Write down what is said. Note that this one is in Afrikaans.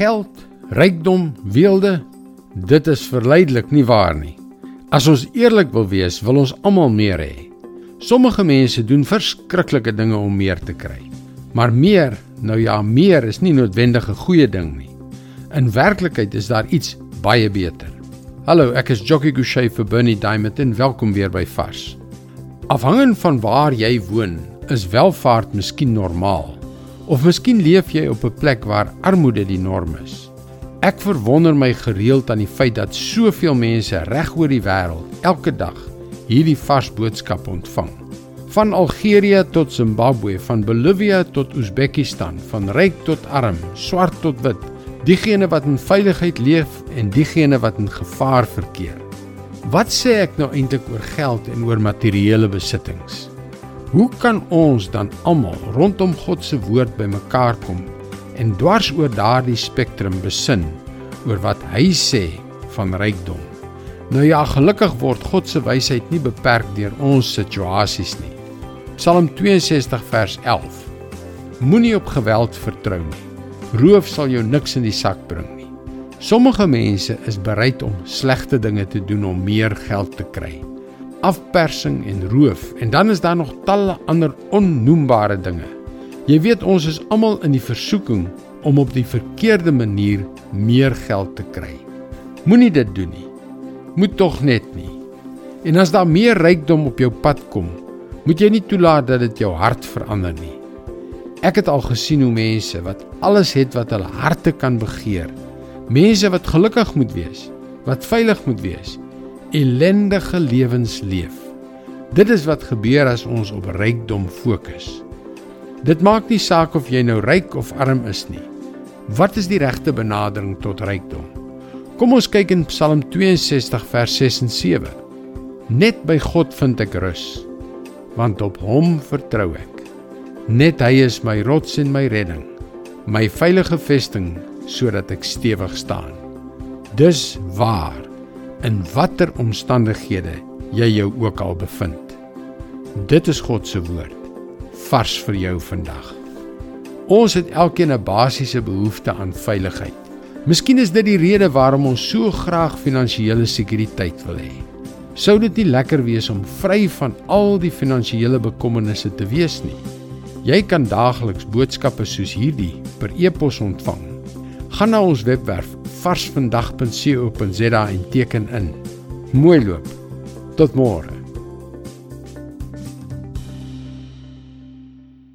Geld, rykdom, weelde, dit is verleidelik nie waar nie. As ons eerlik wil wees, wil ons almal meer hê. Sommige mense doen verskriklike dinge om meer te kry. Maar meer, nou ja, meer is nie noodwendig 'n goeie ding nie. In werklikheid is daar iets baie beter. Hallo, ek is Jockey Gouchee vir Bernie Diamond en welkom weer by Vars. Afhangend van waar jy woon, is welvaart miskien normaal. Of miskien leef jy op 'n plek waar armoede die norm is. Ek verwonder my gereeld aan die feit dat soveel mense reg oor die wêreld elke dag hierdie vars boodskap ontvang. Van Algerië tot Zimbabwe, van Bolivia tot Oezbekistan, van ryk tot arm, swart tot wit, diegene wat in veiligheid leef en diegene wat in gevaar verkeer. Wat sê ek nou eintlik oor geld en oor materiële besittings? Hoe kan ons dan almal rondom God se woord bymekaar kom en dwars oor daardie spektrum besin oor wat hy sê van rykdom? Nou ja, gelukkig word God se wysheid nie beperk deur ons situasies nie. Psalm 62 vers 11. Moenie op geweld vertrou nie. Roof sal jou niks in die sak bring nie. Sommige mense is bereid om slegte dinge te doen om meer geld te kry afpersing en roof en dan is daar nog talle ander onnoembare dinge. Jy weet ons is almal in die versoeking om op die verkeerde manier meer geld te kry. Moenie dit doen nie. Moet tog net nie. En as daar meer rykdom op jou pad kom, moet jy nie toelaat dat dit jou hart verander nie. Ek het al gesien hoe mense wat alles het wat hulle harte kan begeer, mense wat gelukkig moet wees, wat veilig moet wees, ellendige lewens leef. Dit is wat gebeur as ons op rykdom fokus. Dit maak nie saak of jy nou ryk of arm is nie. Wat is die regte benadering tot rykdom? Kom ons kyk in Psalm 62 vers 6 en 7. Net by God vind ek rus, want op Hom vertrou ek. Net Hy is my rots en my redding, my veilige vesting sodat ek stewig staan. Dis waar in watter omstandighede jy jou ook al bevind. Dit is God se woord vars vir jou vandag. Ons het elkeen 'n basiese behoefte aan veiligheid. Miskien is dit die rede waarom ons so graag finansiële sekuriteit wil hê. Sou dit nie lekker wees om vry van al die finansiële bekommernisse te wees nie? Jy kan daagliks boodskappe soos hierdie per e-pos ontvang. Gaan na ons webwerf varsvandag.co.za en teken in. Mooi loop. Tot môre.